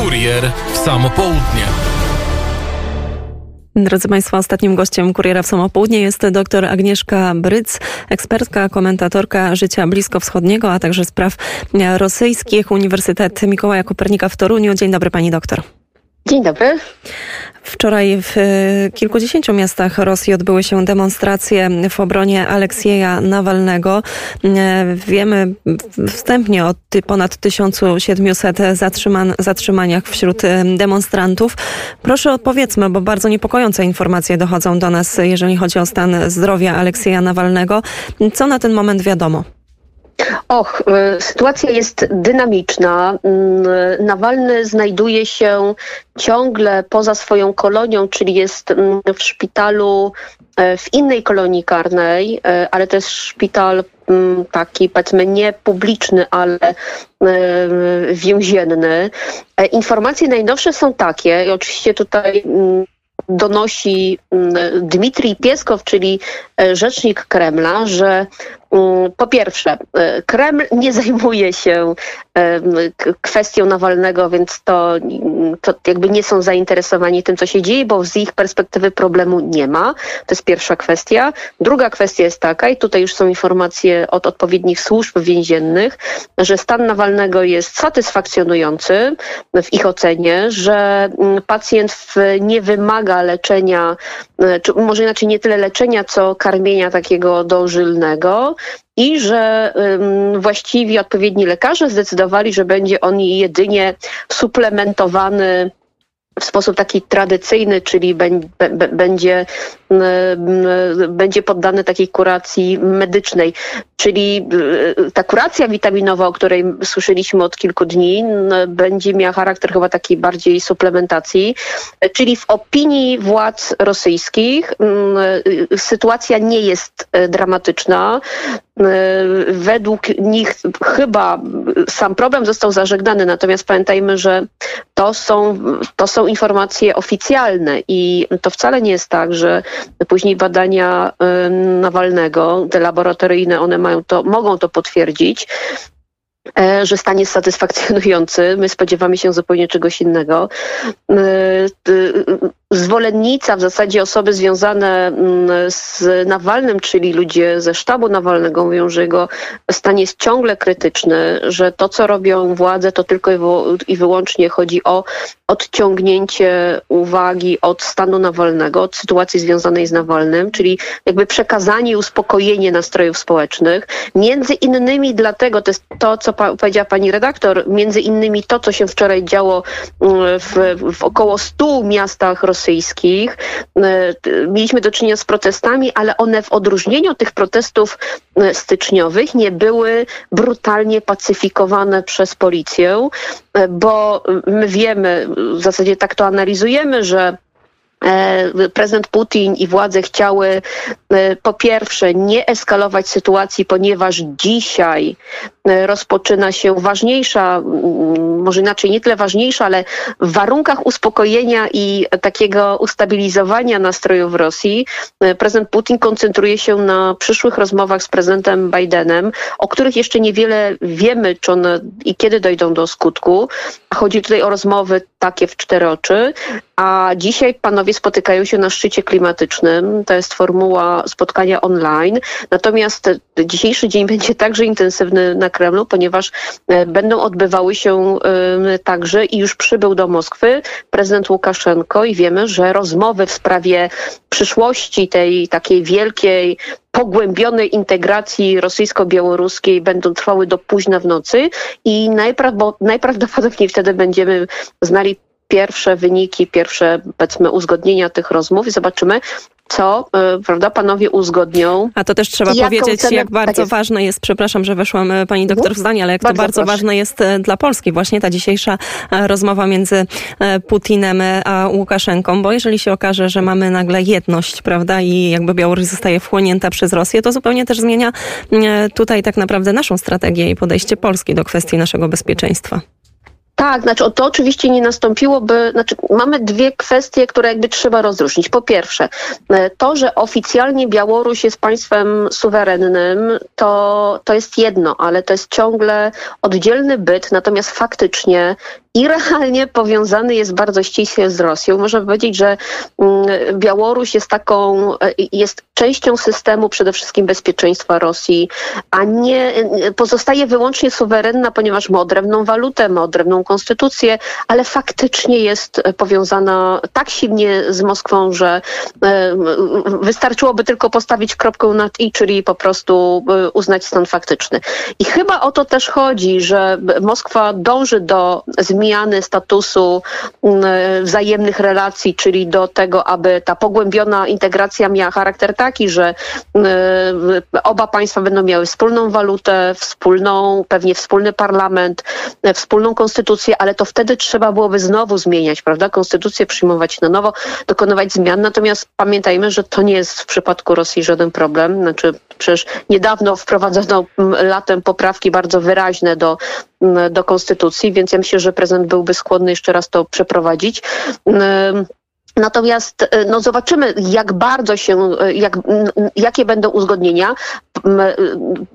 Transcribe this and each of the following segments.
Kurier w samo południe. Drodzy Państwo, ostatnim gościem Kuriera w Samopołudnie jest dr Agnieszka Bryc, ekspertka, komentatorka życia bliskowschodniego, a także spraw rosyjskich, Uniwersytet Mikołaja Kopernika w Toruniu. Dzień dobry Pani doktor. Dzień dobry. Wczoraj w e, kilkudziesięciu miastach Rosji odbyły się demonstracje w obronie Aleksieja Nawalnego. E, wiemy wstępnie o ponad 1700 zatrzyman, zatrzymaniach wśród e, demonstrantów. Proszę odpowiedzmy, bo bardzo niepokojące informacje dochodzą do nas, jeżeli chodzi o stan zdrowia Aleksieja Nawalnego. Co na ten moment wiadomo? Och, y, sytuacja jest dynamiczna. Mm, Nawalny znajduje się ciągle poza swoją kolonią, czyli jest mm, w szpitalu e, w innej kolonii karnej, e, ale to jest szpital mm, taki powiedzmy nie publiczny, ale e, więzienny. Informacje najnowsze są takie, i oczywiście tutaj donosi Dmitrij Pieskow, czyli rzecznik Kremla, że po pierwsze, e, Kreml nie zajmuje się kwestią Nawalnego, więc to, to jakby nie są zainteresowani tym, co się dzieje, bo z ich perspektywy problemu nie ma. To jest pierwsza kwestia. Druga kwestia jest taka, i tutaj już są informacje od odpowiednich służb więziennych, że stan Nawalnego jest satysfakcjonujący w ich ocenie, że mm, pacjent nie wymaga leczenia, e, czy może inaczej nie tyle leczenia, co karmienia takiego dożylnego i że właściwie odpowiedni lekarze zdecydowali, że będzie on jedynie suplementowany w sposób taki tradycyjny, czyli będzie, będzie poddany takiej kuracji medycznej. Czyli y, ta kuracja witaminowa, o której słyszeliśmy od kilku dni, będzie miała charakter chyba takiej bardziej suplementacji. Czyli w opinii władz rosyjskich y, sytuacja nie jest y, dramatyczna. Według nich chyba sam problem został zażegnany, natomiast pamiętajmy, że to są, to są informacje oficjalne i to wcale nie jest tak, że później badania Nawalnego, te laboratoryjne, one mają to, mogą to potwierdzić że stan jest satysfakcjonujący. My spodziewamy się zupełnie czegoś innego. E, zwolennica, w zasadzie osoby związane mm, z Nawalnym, czyli ludzie ze sztabu Nawalnego mówią, że jego stan jest ciągle krytyczny, że to, co robią władze, to tylko i wyłącznie chodzi o odciągnięcie uwagi od stanu Nawalnego, od sytuacji związanej z Nawalnym, czyli jakby przekazanie i uspokojenie nastrojów społecznych. Między innymi dlatego, to jest to, co pa powiedziała pani redaktor, między innymi to, co się wczoraj działo mm, w, w około stu miastach rosyjskich, rosyjskich. E, mieliśmy do czynienia z protestami, ale one w odróżnieniu od tych protestów e, styczniowych nie były brutalnie pacyfikowane przez policję, e, bo my wiemy, w zasadzie tak to analizujemy, że prezydent Putin i władze chciały po pierwsze nie eskalować sytuacji, ponieważ dzisiaj E, rozpoczyna się ważniejsza, może inaczej nie tyle ważniejsza, ale w warunkach uspokojenia i takiego ustabilizowania nastrojów w Rosji e, prezydent Putin koncentruje się na przyszłych rozmowach z prezydentem Bidenem, o których jeszcze niewiele wiemy, czy one i kiedy dojdą do skutku. Chodzi tutaj o rozmowy takie w cztery oczy, a dzisiaj panowie spotykają się na szczycie klimatycznym. To jest formuła spotkania online. Natomiast dzisiejszy dzień będzie także intensywny na Kremlu, ponieważ e, będą odbywały się także i już przybył do Moskwy prezydent Łukaszenko i wiemy, że rozmowy w sprawie przyszłości tej takiej wielkiej pogłębionej integracji rosyjsko-białoruskiej będą trwały do późna w nocy i najprawdopodobniej wtedy będziemy znali pierwsze wyniki, pierwsze powiedzmy uzgodnienia tych rozmów i zobaczymy, co y, prawda, panowie uzgodnią. A to też trzeba powiedzieć, cenę, jak bardzo tak jest. ważne jest, przepraszam, że weszłam y, pani doktor w zdanie, ale jak bardzo to bardzo proszę. ważne jest y, dla Polski właśnie ta dzisiejsza rozmowa między Putinem a Łukaszenką, bo jeżeli się okaże, że mamy nagle jedność, prawda, i jakby Białoruś zostaje wchłonięta przez Rosję, to zupełnie też zmienia tutaj tak naprawdę naszą strategię i podejście Polski do kwestii naszego bezpieczeństwa. Tak, znaczy to oczywiście nie nastąpiłoby, znaczy mamy dwie kwestie, które jakby trzeba rozróżnić. Po pierwsze, e, to, że oficjalnie Białoruś jest państwem suwerennym, to, to jest jedno, ale to jest ciągle oddzielny byt, natomiast faktycznie i realnie powiązany jest bardzo ściśle z Rosją. Można powiedzieć, że mm, Białoruś jest taką, e, jest częścią systemu przede wszystkim bezpieczeństwa Rosji, a nie pozostaje wyłącznie suwerenna, ponieważ ma odrębną walutę, ma odrębną konstytucję, ale faktycznie jest powiązana tak silnie z Moskwą, że e, wystarczyłoby tylko postawić kropkę nad i, czyli po prostu e, uznać stan faktyczny. I chyba o to też chodzi, że Moskwa dąży do zmiany statusu wzajemnych relacji, czyli do tego, aby ta pogłębiona integracja miała charakter taki, że oba państwa będą miały wspólną walutę, wspólną, pewnie wspólny parlament, wspólną konstytucję, ale to wtedy trzeba byłoby znowu zmieniać, prawda? Konstytucję przyjmować na nowo, dokonywać zmian. Natomiast pamiętajmy, że to nie jest w przypadku Rosji żaden problem. Znaczy, przecież niedawno wprowadzono latem poprawki bardzo wyraźne do, do konstytucji, więc ja myślę, że prezydent byłby skłonny jeszcze raz to przeprowadzić. Natomiast e, no zobaczymy, jak bardzo się, e, jak, jakie będą uzgodnienia. E,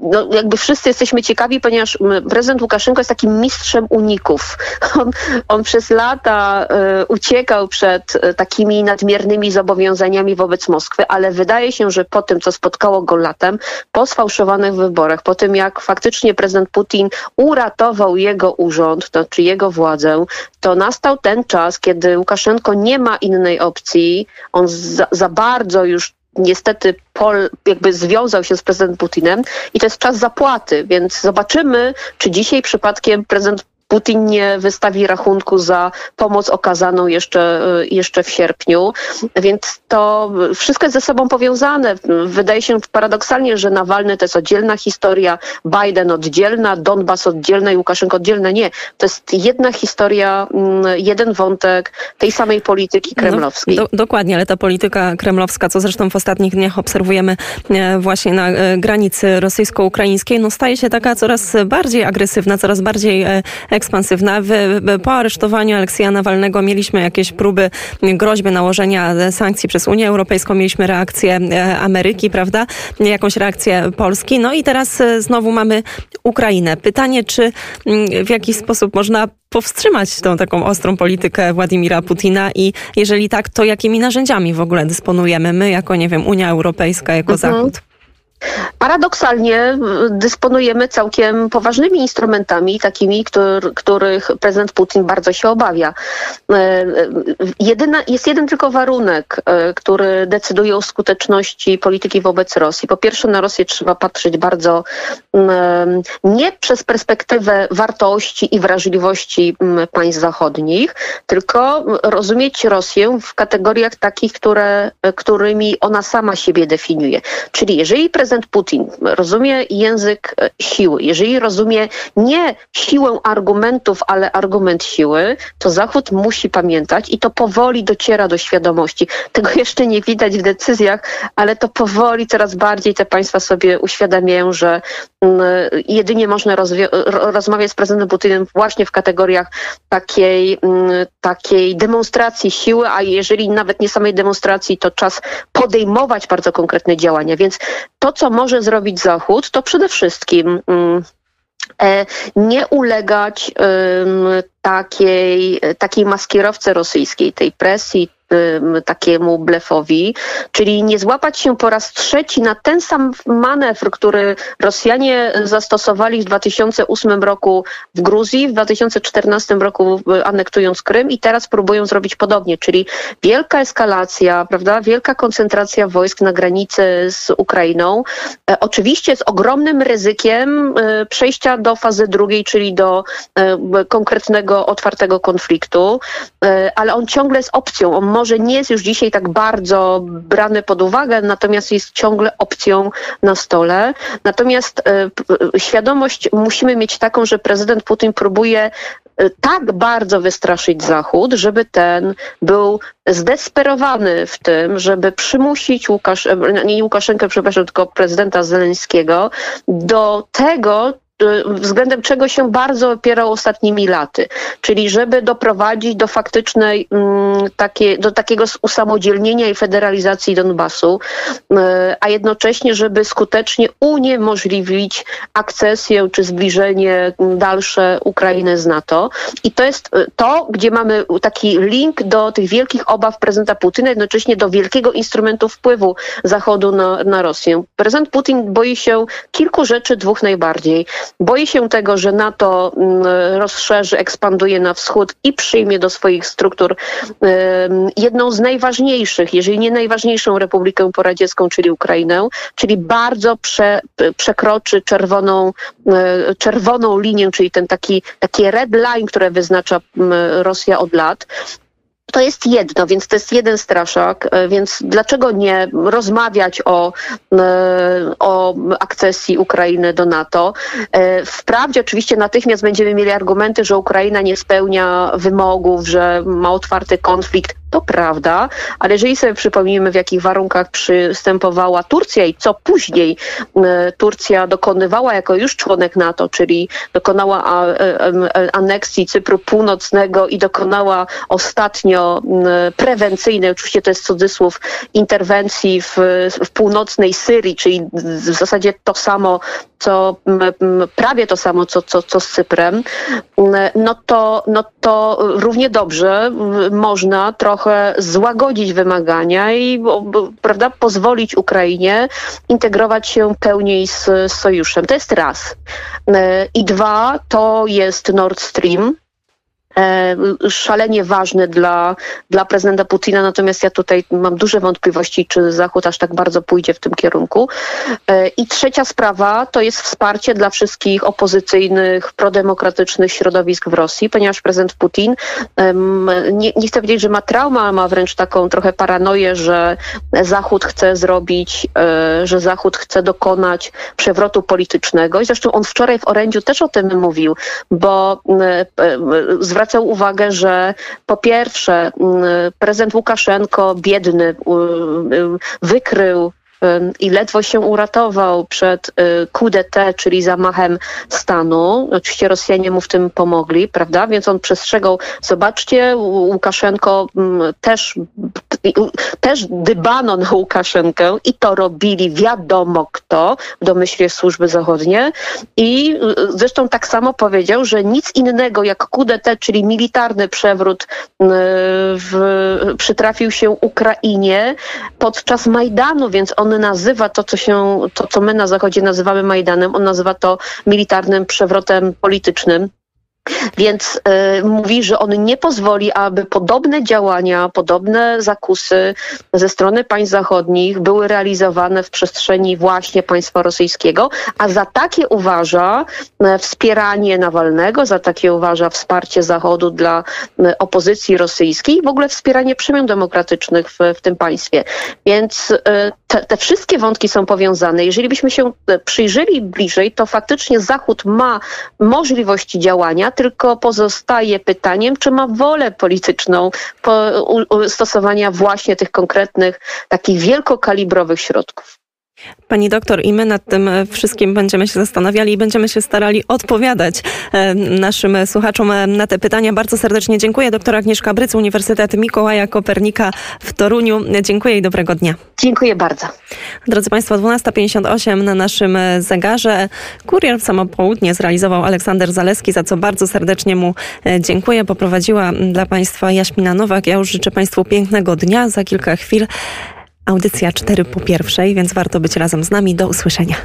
no, jakby wszyscy jesteśmy ciekawi, ponieważ prezydent Łukaszenko jest takim mistrzem uników. On, on przez lata uciekał przed takimi nadmiernymi zobowiązaniami wobec Moskwy, ale wydaje się, że po tym, co spotkało go latem, po sfałszowanych wyborach, po tym, jak faktycznie prezydent Putin uratował jego urząd, to znaczy jego władzę, to nastał ten czas, kiedy Łukaszenko nie ma innej opcji. On za, za bardzo już niestety Pol jakby związał się z prezydentem Putinem i to jest czas zapłaty, więc zobaczymy, czy dzisiaj przypadkiem prezydent Putin nie wystawi rachunku za pomoc okazaną jeszcze, y, jeszcze w sierpniu. Więc to wszystko jest ze sobą powiązane. Wydaje się paradoksalnie, że Nawalny to jest oddzielna historia, Biden oddzielna, Donbas oddzielna i Łukaszenko oddzielna. Nie, to jest jedna historia, mm, jeden wątek tej samej polityki no, kremlowskiej. No, do, dokładnie, ale ta polityka kremlowska, co zresztą w ostatnich dniach obserwujemy e, właśnie na e, granicy rosyjsko-ukraińskiej, no staje się taka coraz bardziej agresywna, coraz bardziej e, ekspansywna. Po aresztowaniu Aleksja Nawalnego mieliśmy jakieś próby, groźby nałożenia sankcji przez Unię Europejską, mieliśmy reakcję e, Ameryki, prawda? Jakąś reakcję Polski. No i teraz e, znowu mamy Ukrainę. Pytanie, czy w jakiś sposób można powstrzymać tą taką ostrą politykę Władimira Putina i jeżeli tak, to jakimi narzędziami w ogóle dysponujemy my jako, nie wiem, Unia Europejska, jako mhm. Zachód? Paradoksalnie dysponujemy całkiem poważnymi instrumentami, takimi, który, których prezydent Putin bardzo się obawia. E, e, jedyna, jest jeden tylko warunek, e, który decyduje o skuteczności polityki wobec Rosji. Po pierwsze, na Rosję trzeba patrzeć bardzo nie przez perspektywę wartości i wrażliwości państw zachodnich, tylko rozumieć Rosję w kategoriach takich, które, którymi ona sama siebie definiuje. Czyli jeżeli prezydent prezydent Putin rozumie język e, siły, jeżeli rozumie nie siłę argumentów, ale argument siły, to Zachód musi pamiętać i to powoli dociera do świadomości. Tego jeszcze nie widać w decyzjach, ale to powoli coraz bardziej te państwa sobie uświadamiają, że mm, jedynie można rozmawiać z prezydentem Putinem właśnie w kategoriach takiej, mm, takiej demonstracji siły, a jeżeli nawet nie samej demonstracji, to czas podejmować bardzo konkretne działania. Więc to, co może zrobić Zachód, to przede wszystkim mm, e, nie ulegać takiej, takiej maskierowce rosyjskiej, tej presji, takiemu blefowi, czyli nie złapać się po raz trzeci na ten sam manewr, który Rosjanie zastosowali w 2008 roku w Gruzji, w 2014 roku anektując Krym i teraz próbują zrobić podobnie, czyli wielka eskalacja, prawda, wielka koncentracja wojsk na granicy z Ukrainą, e, oczywiście z ogromnym ryzykiem e, przejścia do fazy drugiej, czyli do e, konkretnego, otwartego konfliktu, ale on ciągle jest opcją, on może może nie jest już dzisiaj tak bardzo brany pod uwagę, natomiast jest ciągle opcją na stole. Natomiast e, świadomość musimy mieć taką, że prezydent Putin próbuje e, tak bardzo wystraszyć Zachód, żeby ten był zdesperowany w tym, żeby przymusić Łukasz, e, nie Łukaszenkę, przepraszam, tylko prezydenta Zeleńskiego do tego, względem czego się bardzo opierał ostatnimi laty, czyli żeby doprowadzić do faktycznej mm, takie, do takiego usamodzielnienia i federalizacji Donbasu, a jednocześnie, żeby skutecznie uniemożliwić akcesję czy zbliżenie dalsze Ukrainy z NATO. I to jest to, gdzie mamy taki link do tych wielkich obaw prezydenta Putina, jednocześnie do wielkiego instrumentu wpływu Zachodu na, na Rosję. Prezydent Putin boi się kilku rzeczy, dwóch najbardziej. Boi się tego, że NATO mm, rozszerzy, ekspanduje na wschód i przyjmie do swoich struktur jedną z najważniejszych, jeżeli nie najważniejszą republikę poradziecką, czyli Ukrainę, czyli bardzo prze, przekroczy czerwoną, e, czerwoną linię, czyli ten taki, taki red line, które wyznacza Rosja od lat. To jest jedno, więc to jest jeden straszak, e, więc dlaczego nie rozmawiać o, e, o akcesji Ukrainy do NATO? E, wprawdzie oczywiście natychmiast będziemy mieli argumenty, że Ukraina nie spełnia wymogów, że ma otwarty konflikt. To prawda, ale jeżeli sobie przypomnimy, w jakich warunkach przystępowała Turcja i co później Turcja dokonywała jako już członek NATO, czyli dokonała aneksji Cypru Północnego i dokonała ostatnio prewencyjnej, oczywiście to jest cudzysłów, interwencji w, w północnej Syrii, czyli w zasadzie to samo, co prawie to samo, co, co, co z Cyprem, no to, no to równie dobrze można trochę złagodzić wymagania i prawda, pozwolić Ukrainie integrować się pełniej z, z sojuszem. To jest raz. I dwa, to jest Nord Stream szalenie ważny dla, dla prezydenta Putina, natomiast ja tutaj mam duże wątpliwości, czy Zachód aż tak bardzo pójdzie w tym kierunku. E, I trzecia sprawa to jest wsparcie dla wszystkich opozycyjnych, prodemokratycznych środowisk w Rosji, ponieważ prezydent Putin, nie, nie chcę powiedzieć, że ma traumę, ale ma wręcz taką trochę paranoję, że Zachód chce zrobić, e, że Zachód chce dokonać przewrotu politycznego. I zresztą on wczoraj w orędziu też o tym mówił, bo zwraca zwracał uwagę, że po pierwsze mm, prezydent Łukaszenko, biedny, wykrył i ledwo się uratował przed y, d'etat, czyli zamachem stanu. Oczywiście Rosjanie mu w tym pomogli, prawda? Więc on przestrzegał, zobaczcie, Łukaszenko mm, też, też dybano na Łukaszenkę i to robili wiadomo kto w domyśle służby zachodnie i y, zresztą tak samo powiedział, że nic innego jak d'etat, czyli militarny przewrót y, w, przytrafił się Ukrainie podczas Majdanu, więc on nazywa to, co się, to, co my na Zachodzie nazywamy Majdanem, on nazywa to militarnym przewrotem politycznym. Więc y, mówi, że on nie pozwoli, aby podobne działania, podobne zakusy ze strony państw zachodnich były realizowane w przestrzeni właśnie państwa rosyjskiego, a za takie uważa y, wspieranie Nawalnego, za takie uważa wsparcie Zachodu dla y, opozycji rosyjskiej w ogóle wspieranie przemian demokratycznych w, w tym państwie. Więc te, te, wszystkie wątki są powiązane. Jeżeli byśmy się przyjrzeli bliżej, to faktycznie Zachód ma możliwości działania, tylko pozostaje pytaniem, czy ma wolę polityczną stosowania właśnie tych konkretnych, takich wielkokalibrowych środków. Pani doktor, i my nad tym wszystkim będziemy się zastanawiali i będziemy się starali odpowiadać e, naszym słuchaczom e, na te pytania. Bardzo serdecznie dziękuję. Doktor Agnieszka Bryc, Uniwersytet Mikołaja Kopernika w Toruniu. Dziękuję i dobrego dnia. Dziękuję bardzo. Drodzy Państwo, 12.58 na naszym zegarze. Kurier w samo południe zrealizował Aleksander Zaleski, za co bardzo serdecznie mu e, dziękuję. Poprowadziła dla Państwa Jaśmina Nowak. Ja już życzę Państwu pięknego dnia. Za kilka chwil Audycja 4 po pierwszej, więc warto być razem z nami. Do usłyszenia.